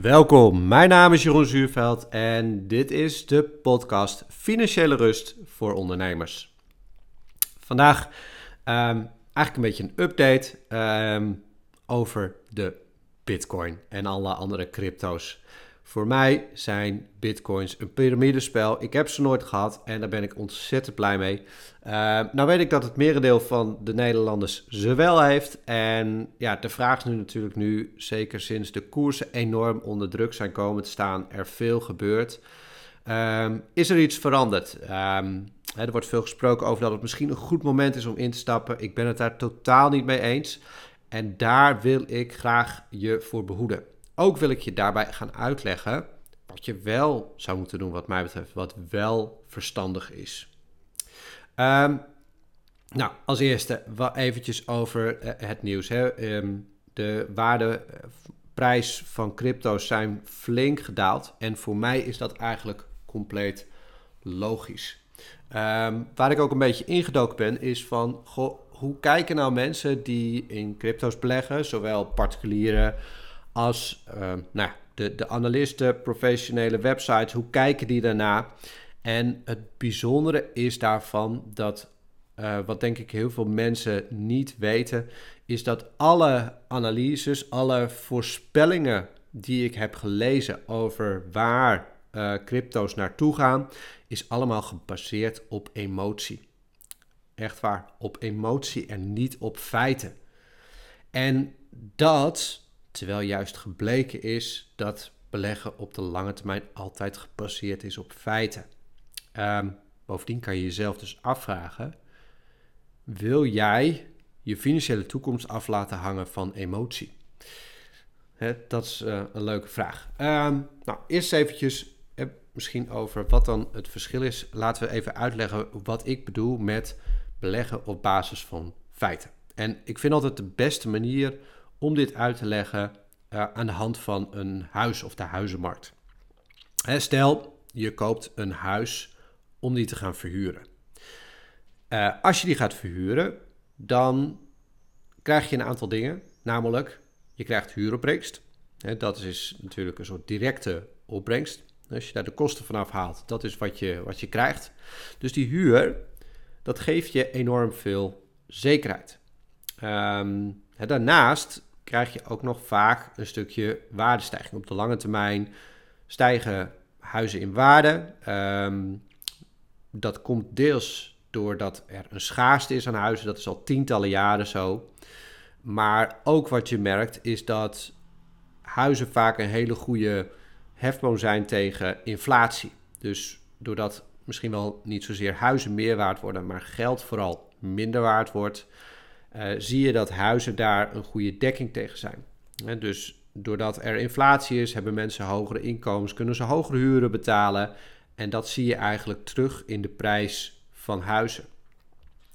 Welkom, mijn naam is Jeroen Zuurveld en dit is de podcast Financiële Rust voor Ondernemers. Vandaag ehm, eigenlijk een beetje een update ehm, over de Bitcoin en alle andere crypto's. Voor mij zijn bitcoins een piramidespel. Ik heb ze nooit gehad en daar ben ik ontzettend blij mee. Uh, nou weet ik dat het merendeel van de Nederlanders ze wel heeft. En ja, de vraag is nu natuurlijk nu, zeker sinds de koersen enorm onder druk zijn komen te staan, er veel gebeurt. Um, is er iets veranderd? Um, er wordt veel gesproken over dat het misschien een goed moment is om in te stappen. Ik ben het daar totaal niet mee eens. En daar wil ik graag je voor behoeden. Ook wil ik je daarbij gaan uitleggen wat je wel zou moeten doen, wat mij betreft, wat wel verstandig is. Um, nou, als eerste eventjes over uh, het nieuws. Hè. Um, de waardeprijs van crypto's zijn flink gedaald. En voor mij is dat eigenlijk compleet logisch. Um, waar ik ook een beetje ingedoken ben, is van hoe kijken nou mensen die in crypto's beleggen, zowel particulieren als uh, nou, de, de analisten, professionele websites, hoe kijken die daarna? En het bijzondere is daarvan dat, uh, wat denk ik heel veel mensen niet weten, is dat alle analyses, alle voorspellingen die ik heb gelezen over waar uh, crypto's naartoe gaan, is allemaal gebaseerd op emotie. Echt waar, op emotie en niet op feiten. En dat Terwijl juist gebleken is dat beleggen op de lange termijn altijd gebaseerd is op feiten. Um, bovendien kan je jezelf dus afvragen: wil jij je financiële toekomst af laten hangen van emotie? dat is uh, een leuke vraag. Um, nou, eerst eventjes eh, misschien over wat dan het verschil is. Laten we even uitleggen wat ik bedoel met beleggen op basis van feiten. En ik vind altijd de beste manier om dit uit te leggen uh, aan de hand van een huis of de huizenmarkt. Hè, stel, je koopt een huis om die te gaan verhuren. Uh, als je die gaat verhuren, dan krijg je een aantal dingen. Namelijk, je krijgt huuropbrengst. Hè, dat is natuurlijk een soort directe opbrengst. Als je daar de kosten vanaf haalt, dat is wat je, wat je krijgt. Dus die huur, dat geeft je enorm veel zekerheid. Um, daarnaast krijg je ook nog vaak een stukje waardestijging. Op de lange termijn stijgen huizen in waarde. Um, dat komt deels doordat er een schaarste is aan huizen. Dat is al tientallen jaren zo. Maar ook wat je merkt is dat huizen vaak een hele goede hefboom zijn tegen inflatie. Dus doordat misschien wel niet zozeer huizen meer waard worden, maar geld vooral minder waard wordt, uh, zie je dat huizen daar een goede dekking tegen zijn. Dus doordat er inflatie is, hebben mensen hogere inkomens, kunnen ze hogere huren betalen. En dat zie je eigenlijk terug in de prijs van huizen.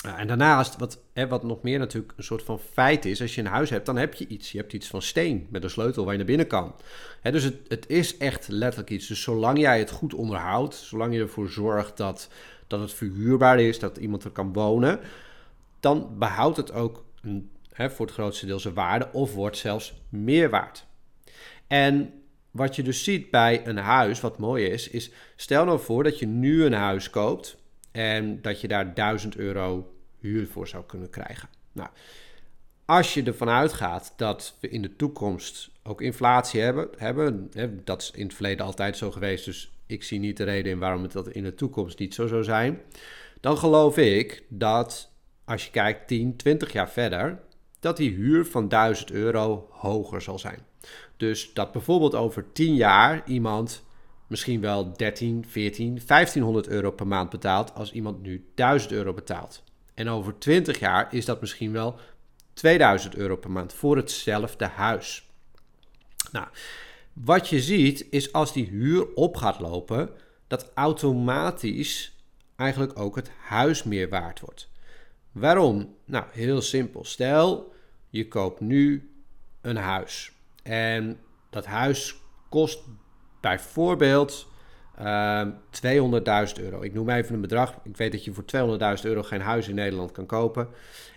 Uh, en daarnaast, wat, hè, wat nog meer natuurlijk een soort van feit is, als je een huis hebt, dan heb je iets. Je hebt iets van steen met een sleutel waar je naar binnen kan. Hè, dus het, het is echt letterlijk iets. Dus zolang jij het goed onderhoudt, zolang je ervoor zorgt dat, dat het verhuurbaar is, dat iemand er kan wonen, dan behoudt het ook een, hè, voor het grootste deel zijn waarde of wordt zelfs meer waard. En wat je dus ziet bij een huis, wat mooi is, is stel nou voor dat je nu een huis koopt en dat je daar 1000 euro huur voor zou kunnen krijgen. Nou, als je ervan uitgaat dat we in de toekomst ook inflatie hebben, hebben hè, dat is in het verleden altijd zo geweest, dus ik zie niet de reden in waarom het dat in de toekomst niet zo zou zijn, dan geloof ik dat als je kijkt 10, 20 jaar verder, dat die huur van 1000 euro hoger zal zijn. Dus dat bijvoorbeeld over 10 jaar iemand misschien wel 13, 14, 1500 euro per maand betaalt als iemand nu 1000 euro betaalt. En over 20 jaar is dat misschien wel 2000 euro per maand voor hetzelfde huis. Nou, wat je ziet is als die huur op gaat lopen, dat automatisch eigenlijk ook het huis meer waard wordt. Waarom? Nou, heel simpel. Stel, je koopt nu een huis. En dat huis kost bijvoorbeeld uh, ehm, 200.000 euro. Ik noem even een bedrag. Ik weet dat je voor 200.000 euro geen huis in Nederland kan kopen.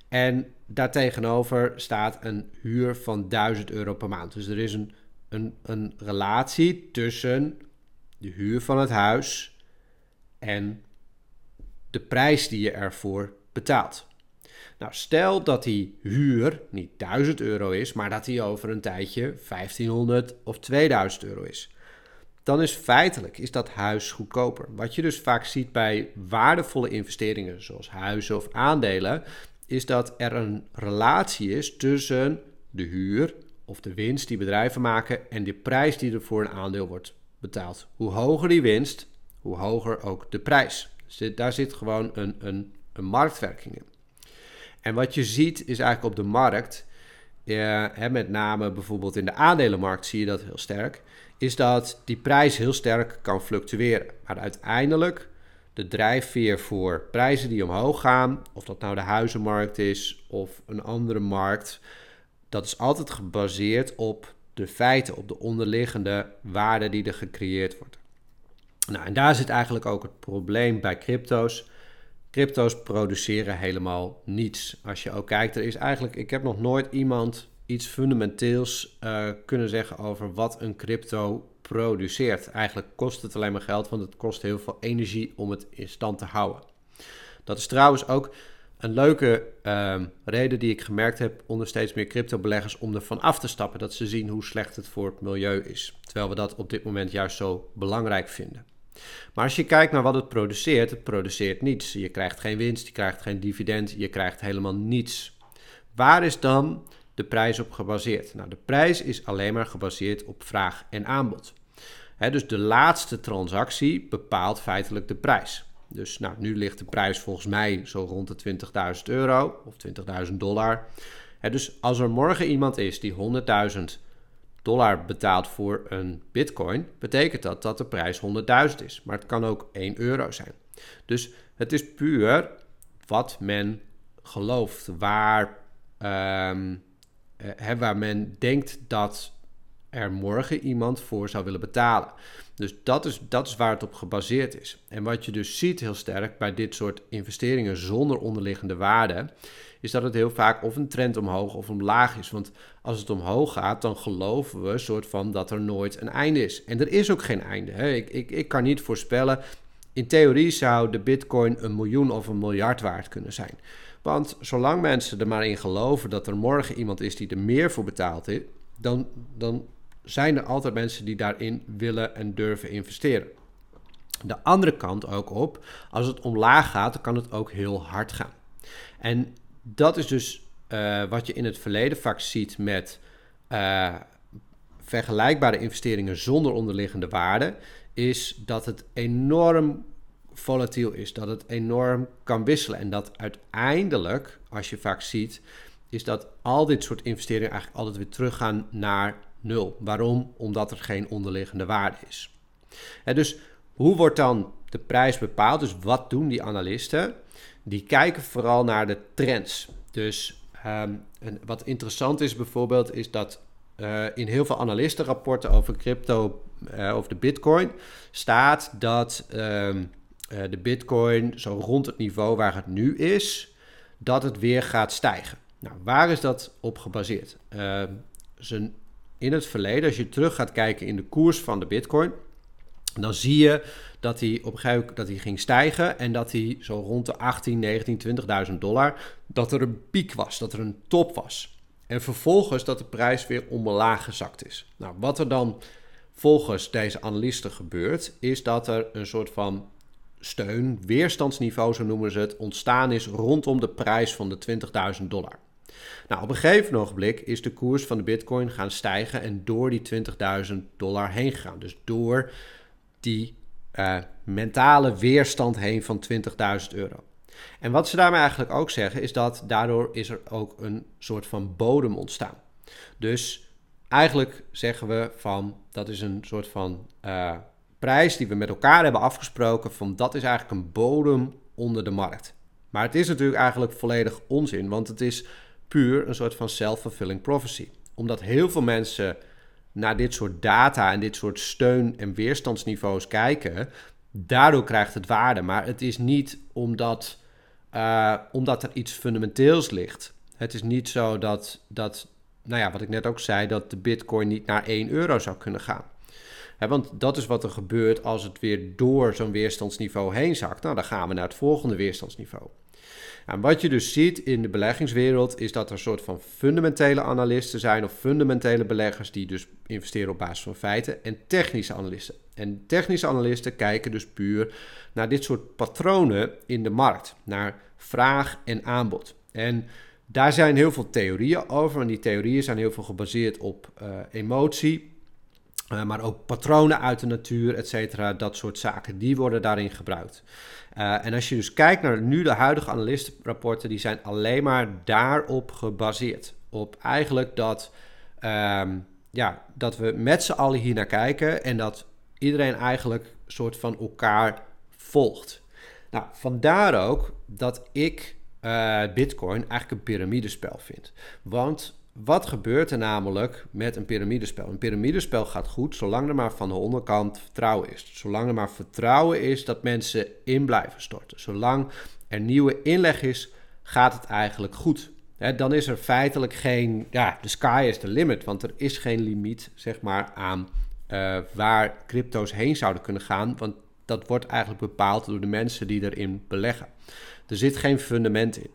En daartegenover staat een huur van 1000 euro per maand. Dus er is een, een, een relatie tussen de huur van het huis en de prijs die je ervoor betaalt. Nou, stel dat die huur niet 1000 euro is, maar dat die over een tijdje 1500 of 2000 euro is. Dan is feitelijk is dat huis goedkoper. Wat je dus vaak ziet bij waardevolle investeringen, zoals huizen of aandelen, is dat er een relatie is tussen de huur of de winst die bedrijven maken en de prijs die er voor een aandeel wordt betaald. Hoe hoger die winst, hoe hoger ook de prijs. Daar zit gewoon een, een, een marktwerking in. En wat je ziet is eigenlijk op de markt, eh, met name bijvoorbeeld in de aandelenmarkt zie je dat heel sterk, is dat die prijs heel sterk kan fluctueren. Maar uiteindelijk de drijfveer voor prijzen die omhoog gaan, of dat nou de huizenmarkt is of een andere markt, dat is altijd gebaseerd op de feiten, op de onderliggende waarde die er gecreëerd wordt. Nou, en daar zit eigenlijk ook het probleem bij crypto's. Crypto's produceren helemaal niets. Als je ook kijkt, er is eigenlijk, ik heb nog nooit iemand iets fundamenteels uh, kunnen zeggen over wat een crypto produceert. Eigenlijk kost het alleen maar geld, want het kost heel veel energie om het in stand te houden. Dat is trouwens ook een leuke uh, reden die ik gemerkt heb onder steeds meer crypto-beleggers om ervan af te stappen. Dat ze zien hoe slecht het voor het milieu is. Terwijl we dat op dit moment juist zo belangrijk vinden. Maar als je kijkt naar wat het produceert, het produceert niets. Je krijgt geen winst, je krijgt geen dividend, je krijgt helemaal niets. Waar is dan de prijs op gebaseerd? Nou, de prijs is alleen maar gebaseerd op vraag en aanbod. dus de laatste transactie bepaalt feitelijk de prijs. Dus nou, nu ligt de prijs volgens mij zo rond de 20.000 euro of 20.000 dollar. dus als er morgen iemand is die 100.000 dollar betaalt voor een bitcoin, betekent dat dat de prijs 100.000 is. Maar het kan ook 1 euro zijn. Dus het is puur wat men gelooft, waar, um, waar men denkt dat er morgen iemand voor zou willen betalen. Dus dat is, dat is waar het op gebaseerd is. En wat je dus ziet heel sterk bij dit soort investeringen zonder onderliggende waarde, is dat het heel vaak of een trend omhoog of omlaag is. Want als het omhoog gaat, dan geloven we soort van dat er nooit een einde is. En er is ook geen einde. Hè? Ik, ik, ik kan niet voorspellen. In theorie zou de bitcoin een miljoen of een miljard waard kunnen zijn. Want zolang mensen er maar in geloven dat er morgen iemand is die er meer voor betaalt, dan, dan zijn er altijd mensen die daarin willen en durven investeren. De andere kant ook op, als het omlaag gaat, dan kan het ook heel hard gaan. En dat is dus uh, wat je in het verleden vaak ziet met uh, vergelijkbare investeringen zonder onderliggende waarde, is dat het enorm volatiel is, dat het enorm kan wisselen en dat uiteindelijk, als je vaak ziet, is dat al dit soort investeringen eigenlijk altijd weer teruggaan naar nul. Waarom? Omdat er geen onderliggende waarde is. dus hoe wordt dan de prijs bepaald? Dus wat doen die analisten? Die kijken vooral naar de trends. Dus um, wat interessant is bijvoorbeeld, is dat uh, in heel veel analistenrapporten over crypto, uh, over de bitcoin, staat dat um, uh, de bitcoin zo rond het niveau waar het nu is, dat het weer gaat stijgen. Nou, waar is dat op gebaseerd? Ehm, zijn in het verleden, als je terug gaat kijken in de koers van de Bitcoin, dan zie je dat hij op een gegeven moment dat hij ging stijgen en dat hij zo rond de 18, 19, 20.000 dollar, dat er een piek was, dat er een top was. En vervolgens dat de prijs weer omlaag gezakt is. Nou, wat er dan volgens deze analisten gebeurt, is dat er een soort van steun, weerstandsniveau, zo noemen ze het, ontstaan is rondom de prijs van de 20.000 dollar. Nou, op een gegeven ogenblik is de koers van de bitcoin gaan stijgen en door die 20.000 dollar heen gegaan. Dus door die uh, mentale weerstand heen van 20.000 euro. En wat ze daarmee eigenlijk ook zeggen is dat daardoor is er ook een soort van bodem ontstaan. Dus eigenlijk zeggen we van dat is een soort van uh, prijs die we met elkaar hebben afgesproken van dat is eigenlijk een bodem onder de markt. Maar het is natuurlijk eigenlijk volledig onzin, want het is puur een soort van self-fulfilling prophecy. Omdat heel veel mensen naar dit soort data en dit soort steun- en weerstandsniveaus kijken, daardoor krijgt het waarde. Maar het is niet omdat, uh, omdat er iets fundamenteels ligt. Het is niet zo dat, dat nou ja, wat ik net ook zei, dat de bitcoin niet naar 1 euro zou kunnen gaan. Want dat is wat er gebeurt als het weer door zo'n weerstandsniveau heen zakt. Nou, dan gaan we naar het volgende weerstandsniveau. En wat je dus ziet in de beleggingswereld is dat er een soort van fundamentele analisten zijn of fundamentele beleggers die dus investeren op basis van feiten en technische analisten. En technische analisten kijken dus puur naar dit soort patronen in de markt, naar vraag en aanbod. En daar zijn heel veel theorieën over en die theorieën zijn heel veel gebaseerd op uh, emotie, maar ook patronen uit de natuur, et cetera, dat soort zaken, die worden daarin gebruikt. Uh, en als je dus kijkt naar nu de huidige analistenrapporten, die zijn alleen maar daarop gebaseerd. Op eigenlijk dat, um, ja, dat we met z'n allen hier naar kijken en dat iedereen eigenlijk soort van elkaar volgt. Nou, vandaar ook dat ik uh, Bitcoin eigenlijk een piramidespel vind. Want wat gebeurt er namelijk met een piramidespel? Een piramidespel gaat goed zolang er maar van de onderkant vertrouwen is. Zolang er maar vertrouwen is dat mensen in blijven storten. Zolang er nieuwe inleg is, gaat het eigenlijk goed. dan is er feitelijk geen, ja, de sky is the limit, want er is geen limiet, zeg maar, aan uh, waar crypto's heen zouden kunnen gaan, want dat wordt eigenlijk bepaald door de mensen die erin beleggen. Er zit geen fundament in.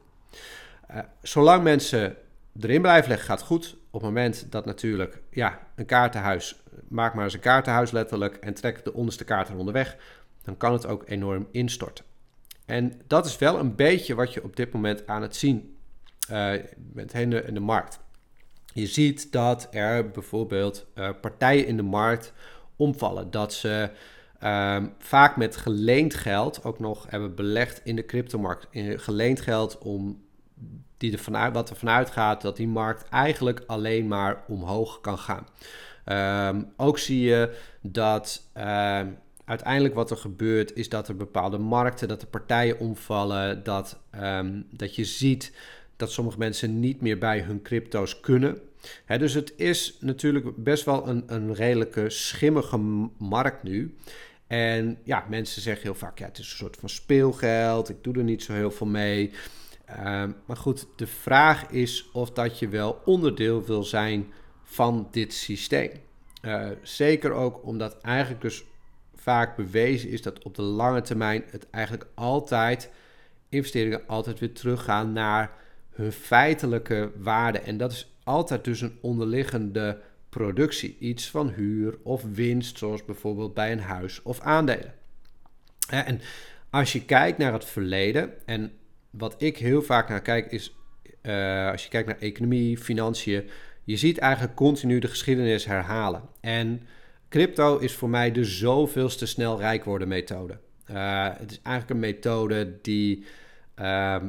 Uh, zolang mensen erin blijven leggen gaat goed. Op het moment dat natuurlijk, ja, een kaartenhuis, maak maar eens een kaartenhuis letterlijk en trek de onderste kaart eronder weg, dan kan het ook enorm instorten. En dat is wel een beetje wat je op dit moment aan het zien uh, in de, in de markt. Je ziet dat er bijvoorbeeld uh, partijen in de markt omvallen. Dat ze uh, vaak met geleend geld ook nog hebben belegd in de cryptomarkt. In geleend geld om die er vanuit, wat er vanuit gaat dat die markt eigenlijk alleen maar omhoog kan gaan. Um, ook zie je dat uh, uiteindelijk wat er gebeurt is dat er bepaalde markten, dat er partijen omvallen, dat, um, dat je ziet dat sommige mensen niet meer bij hun crypto's kunnen. Dus het is natuurlijk best wel een, een redelijke schimmige markt nu. En ja, mensen zeggen heel vaak, ja, het is een soort van speelgeld, ik doe er niet zo heel veel mee. Ehm, maar goed, de vraag is of dat je wel onderdeel wil zijn van dit systeem. Uh, zeker ook omdat eigenlijk dus vaak bewezen is dat op de lange termijn het eigenlijk altijd investeringen altijd weer teruggaan naar hun feitelijke waarde. En dat is altijd dus een onderliggende productie. Iets van huur of winst, zoals bijvoorbeeld bij een huis of aandelen. En als je kijkt naar het verleden, en wat ik heel vaak naar kijk is, uh, als je kijkt naar economie, financiën, je ziet eigenlijk continu de geschiedenis herhalen. En crypto is voor mij de zoveelste snel rijk worden methode. Uh, het is eigenlijk een methode die, uh,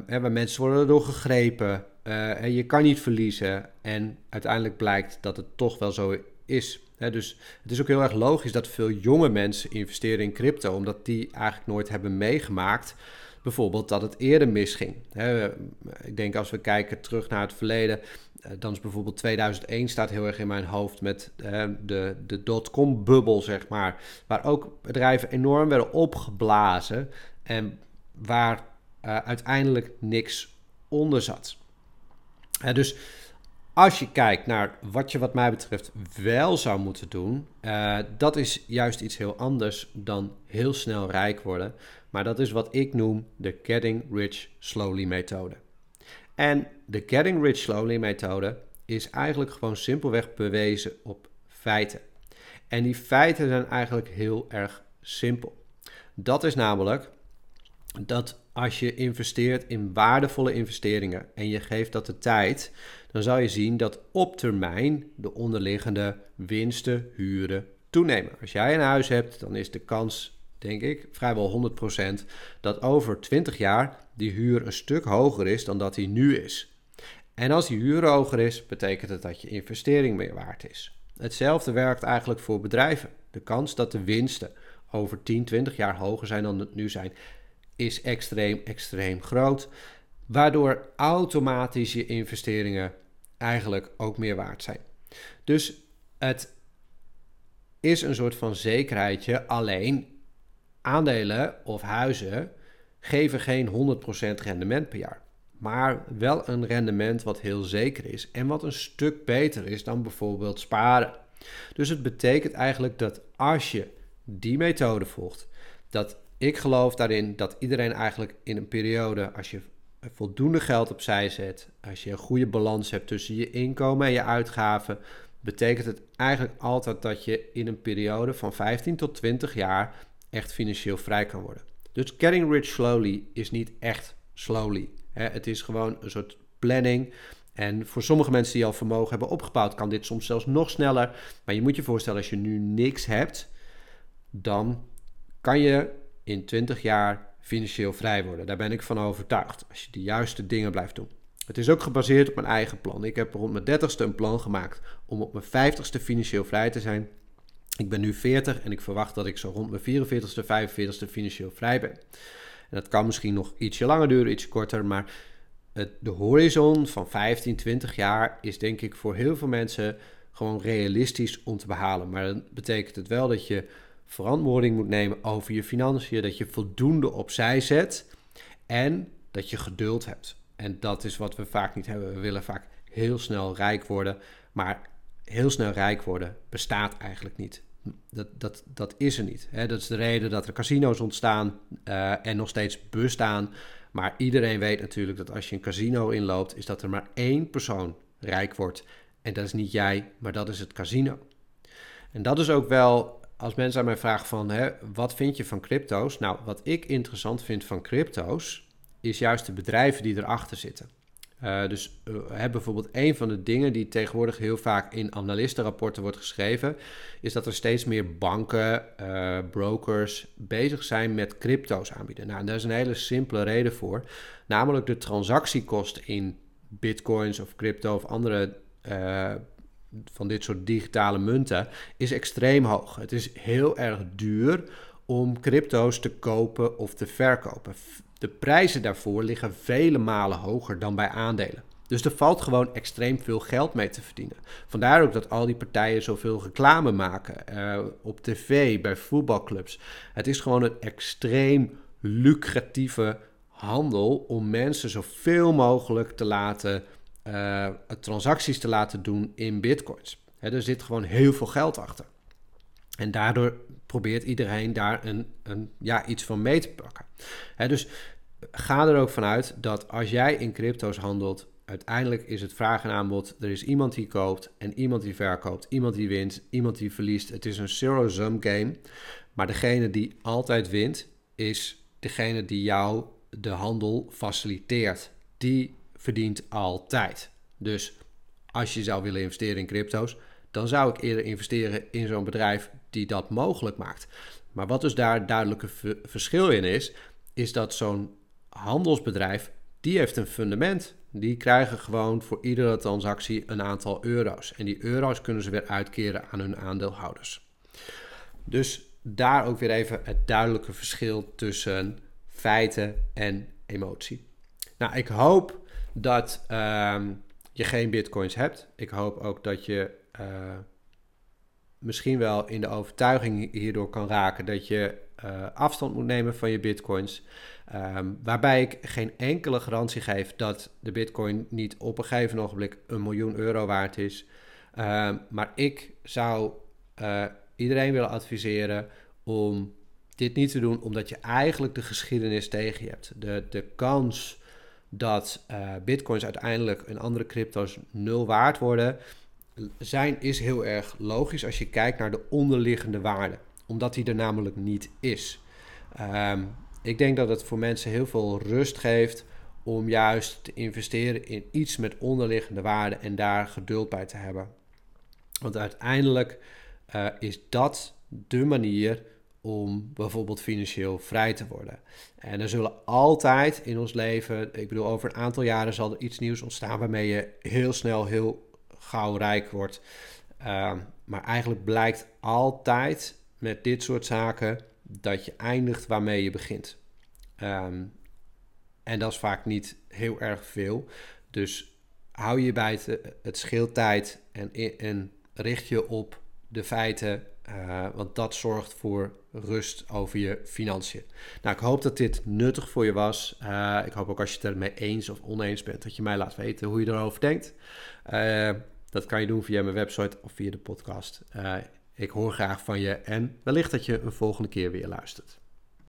waar mensen worden door gegrepen. Uh, en je kan niet verliezen. En uiteindelijk blijkt dat het toch wel zo is. dus het is ook heel erg logisch dat veel jonge mensen investeren in crypto, omdat die eigenlijk nooit hebben meegemaakt bijvoorbeeld dat het eerder misging. ik denk als we kijken terug naar het verleden, eh, dan is bijvoorbeeld 2001 staat heel erg in mijn hoofd met de, de dotcom-bubbel, zeg maar. Waar ook bedrijven enorm werden opgeblazen en waar uh, uiteindelijk niks onder zat. dus als je kijkt naar wat je wat mij betreft wel zou moeten doen, uh, dat is juist iets heel anders dan heel snel rijk worden. Maar dat is wat ik noem de Getting Rich Slowly methode. En de Getting Rich Slowly methode is eigenlijk gewoon simpelweg bewezen op feiten. En die feiten zijn eigenlijk heel erg simpel. Dat is namelijk dat als je investeert in waardevolle investeringen en je geeft dat de tijd, dan zal je zien dat op termijn de onderliggende winsten, huren toenemen. Als jij een huis hebt, dan is de kans denk ik, vrijwel 100%, dat over 20 jaar die huur een stuk hoger is dan dat die nu is. En als die huur hoger is, betekent het dat je investering meer waard is. Hetzelfde werkt eigenlijk voor bedrijven. De kans dat de winsten over 10, 20 jaar hoger zijn dan het nu zijn, is extreem, extreem groot. Waardoor automatisch je investeringen eigenlijk ook meer waard zijn. Dus het is een soort van zekerheidje. Alleen aandelen of huizen geven geen 100% rendement per jaar. maar wel een rendement wat heel zeker is en wat een stuk beter is dan bijvoorbeeld sparen. Dus het betekent eigenlijk dat als je die methode volgt, dat ik geloof daarin dat iedereen eigenlijk in een periode, als je voldoende geld opzij zet, als je een goede balans hebt tussen je inkomen en je uitgaven, betekent het eigenlijk altijd dat je in een periode van 15 tot 20 jaar echt financieel vrij kan worden. Dus getting rich slowly is niet echt slowly. Het is gewoon een soort planning. En voor sommige mensen die al vermogen hebben opgebouwd, kan dit soms zelfs nog sneller. Maar je moet je voorstellen, als je nu niks hebt, dan kan je in 20 jaar financieel vrij worden. Daar ben ik van overtuigd. Als je de juiste dingen blijft doen. Het is ook gebaseerd op mijn eigen plan. Ik heb rond mijn 30ste een plan gemaakt om op mijn 50ste financieel vrij te zijn. Ik ben nu 40 en ik verwacht dat ik zo rond mijn 44ste, 45ste financieel vrij ben. En dat kan misschien nog ietsje langer duren, iets korter, maar de horizon van 15, 20 jaar is denk ik voor heel veel mensen gewoon realistisch om te behalen. Maar dan betekent het wel dat je verantwoording moet nemen over je financiën, dat je voldoende opzij zet en dat je geduld hebt. En dat is wat we vaak niet hebben. We willen vaak heel snel rijk worden, maar heel snel rijk worden bestaat eigenlijk niet. Dat, dat, dat is er niet. Dat is de reden dat er casino's ontstaan uh, en nog steeds bestaan. Maar iedereen weet natuurlijk dat als je een casino inloopt, is dat er maar één persoon rijk wordt. En dat is niet jij, maar dat is het casino. En dat is ook wel, als mensen aan mij vragen van, hè, wat vind je van crypto's? Nou, wat ik interessant vind van crypto's, is juist de bedrijven die erachter zitten. Uh, dus uh, bijvoorbeeld een van de dingen die tegenwoordig heel vaak in analistenrapporten wordt geschreven, is dat er steeds meer banken, uh, brokers bezig zijn met crypto's aanbieden. Nou, daar is een hele simpele reden voor, namelijk de transactiekosten in bitcoins of crypto of andere van dit soort digitale munten is extreem hoog. Het is heel erg duur om crypto's te kopen of te verkopen. De prijzen daarvoor liggen vele malen hoger dan bij aandelen. Dus er valt gewoon extreem veel geld mee te verdienen. Vandaar ook dat al die partijen zoveel reclame maken uh, op tv, bij voetbalclubs. Het is gewoon een extreem lucratieve handel om mensen zoveel mogelijk te laten, uh, transacties te laten doen in bitcoins. er zit gewoon heel veel geld achter. En daardoor probeert iedereen daar een, een, ja, iets van mee te pakken. dus ga er ook vanuit dat als jij in crypto's handelt, uiteindelijk is het vraag en aanbod. Er is iemand die koopt en iemand die verkoopt, iemand die wint, iemand die verliest. Het is een zero-sum game. Maar degene die altijd wint, is degene die jou de handel faciliteert. Die verdient altijd. Dus als je zou willen investeren in crypto's, dan zou ik eerder investeren in zo'n bedrijf die dat mogelijk maakt. Maar wat dus daar duidelijke verschil in is, is dat zo'n handelsbedrijf, die heeft een fundament. Die krijgen gewoon voor iedere transactie een aantal euro's. En die euro's kunnen ze weer uitkeren aan hun aandeelhouders. Dus daar ook weer even het duidelijke verschil tussen feiten en emotie. Nou, ik hoop dat ehm, je geen bitcoins hebt. Ik hoop ook dat je uh, misschien wel in de overtuiging hierdoor kan raken dat je uh, afstand moet nemen van je bitcoins. Um, waarbij ik geen enkele garantie geef dat de bitcoin niet op een gegeven ogenblik een miljoen euro waard is. Um, maar ik zou uh, iedereen willen adviseren om dit niet te doen, omdat je eigenlijk de geschiedenis tegen je hebt. De, de kans dat uh, bitcoins uiteindelijk en andere crypto's nul waard worden, zijn is heel erg logisch als je kijkt naar de onderliggende waarde, omdat die er namelijk niet is. Um, ik denk dat het voor mensen heel veel rust geeft om juist te investeren in iets met onderliggende waarde en daar geduld bij te hebben. Want uiteindelijk uh, is dat de manier om bijvoorbeeld financieel vrij te worden. En er zullen altijd in ons leven, ik bedoel, over een aantal jaren zal er iets nieuws ontstaan waarmee je heel snel heel gauw rijk wordt. Uh, maar eigenlijk blijkt altijd met dit soort zaken dat je eindigt waarmee je begint. Um, en dat is vaak niet heel erg veel. Dus hou je bij het, het scheelt tijd en, en richt je op de feiten Uh, want dat zorgt voor rust over je financiën. Nou, ik hoop dat dit nuttig voor je was. Uh, ik hoop ook als je het ermee eens of oneens bent, dat je mij laat weten hoe je erover denkt. Uh, dat kan je doen via mijn website of via de podcast. ik hoor graag van je en wellicht dat je een volgende keer weer luistert.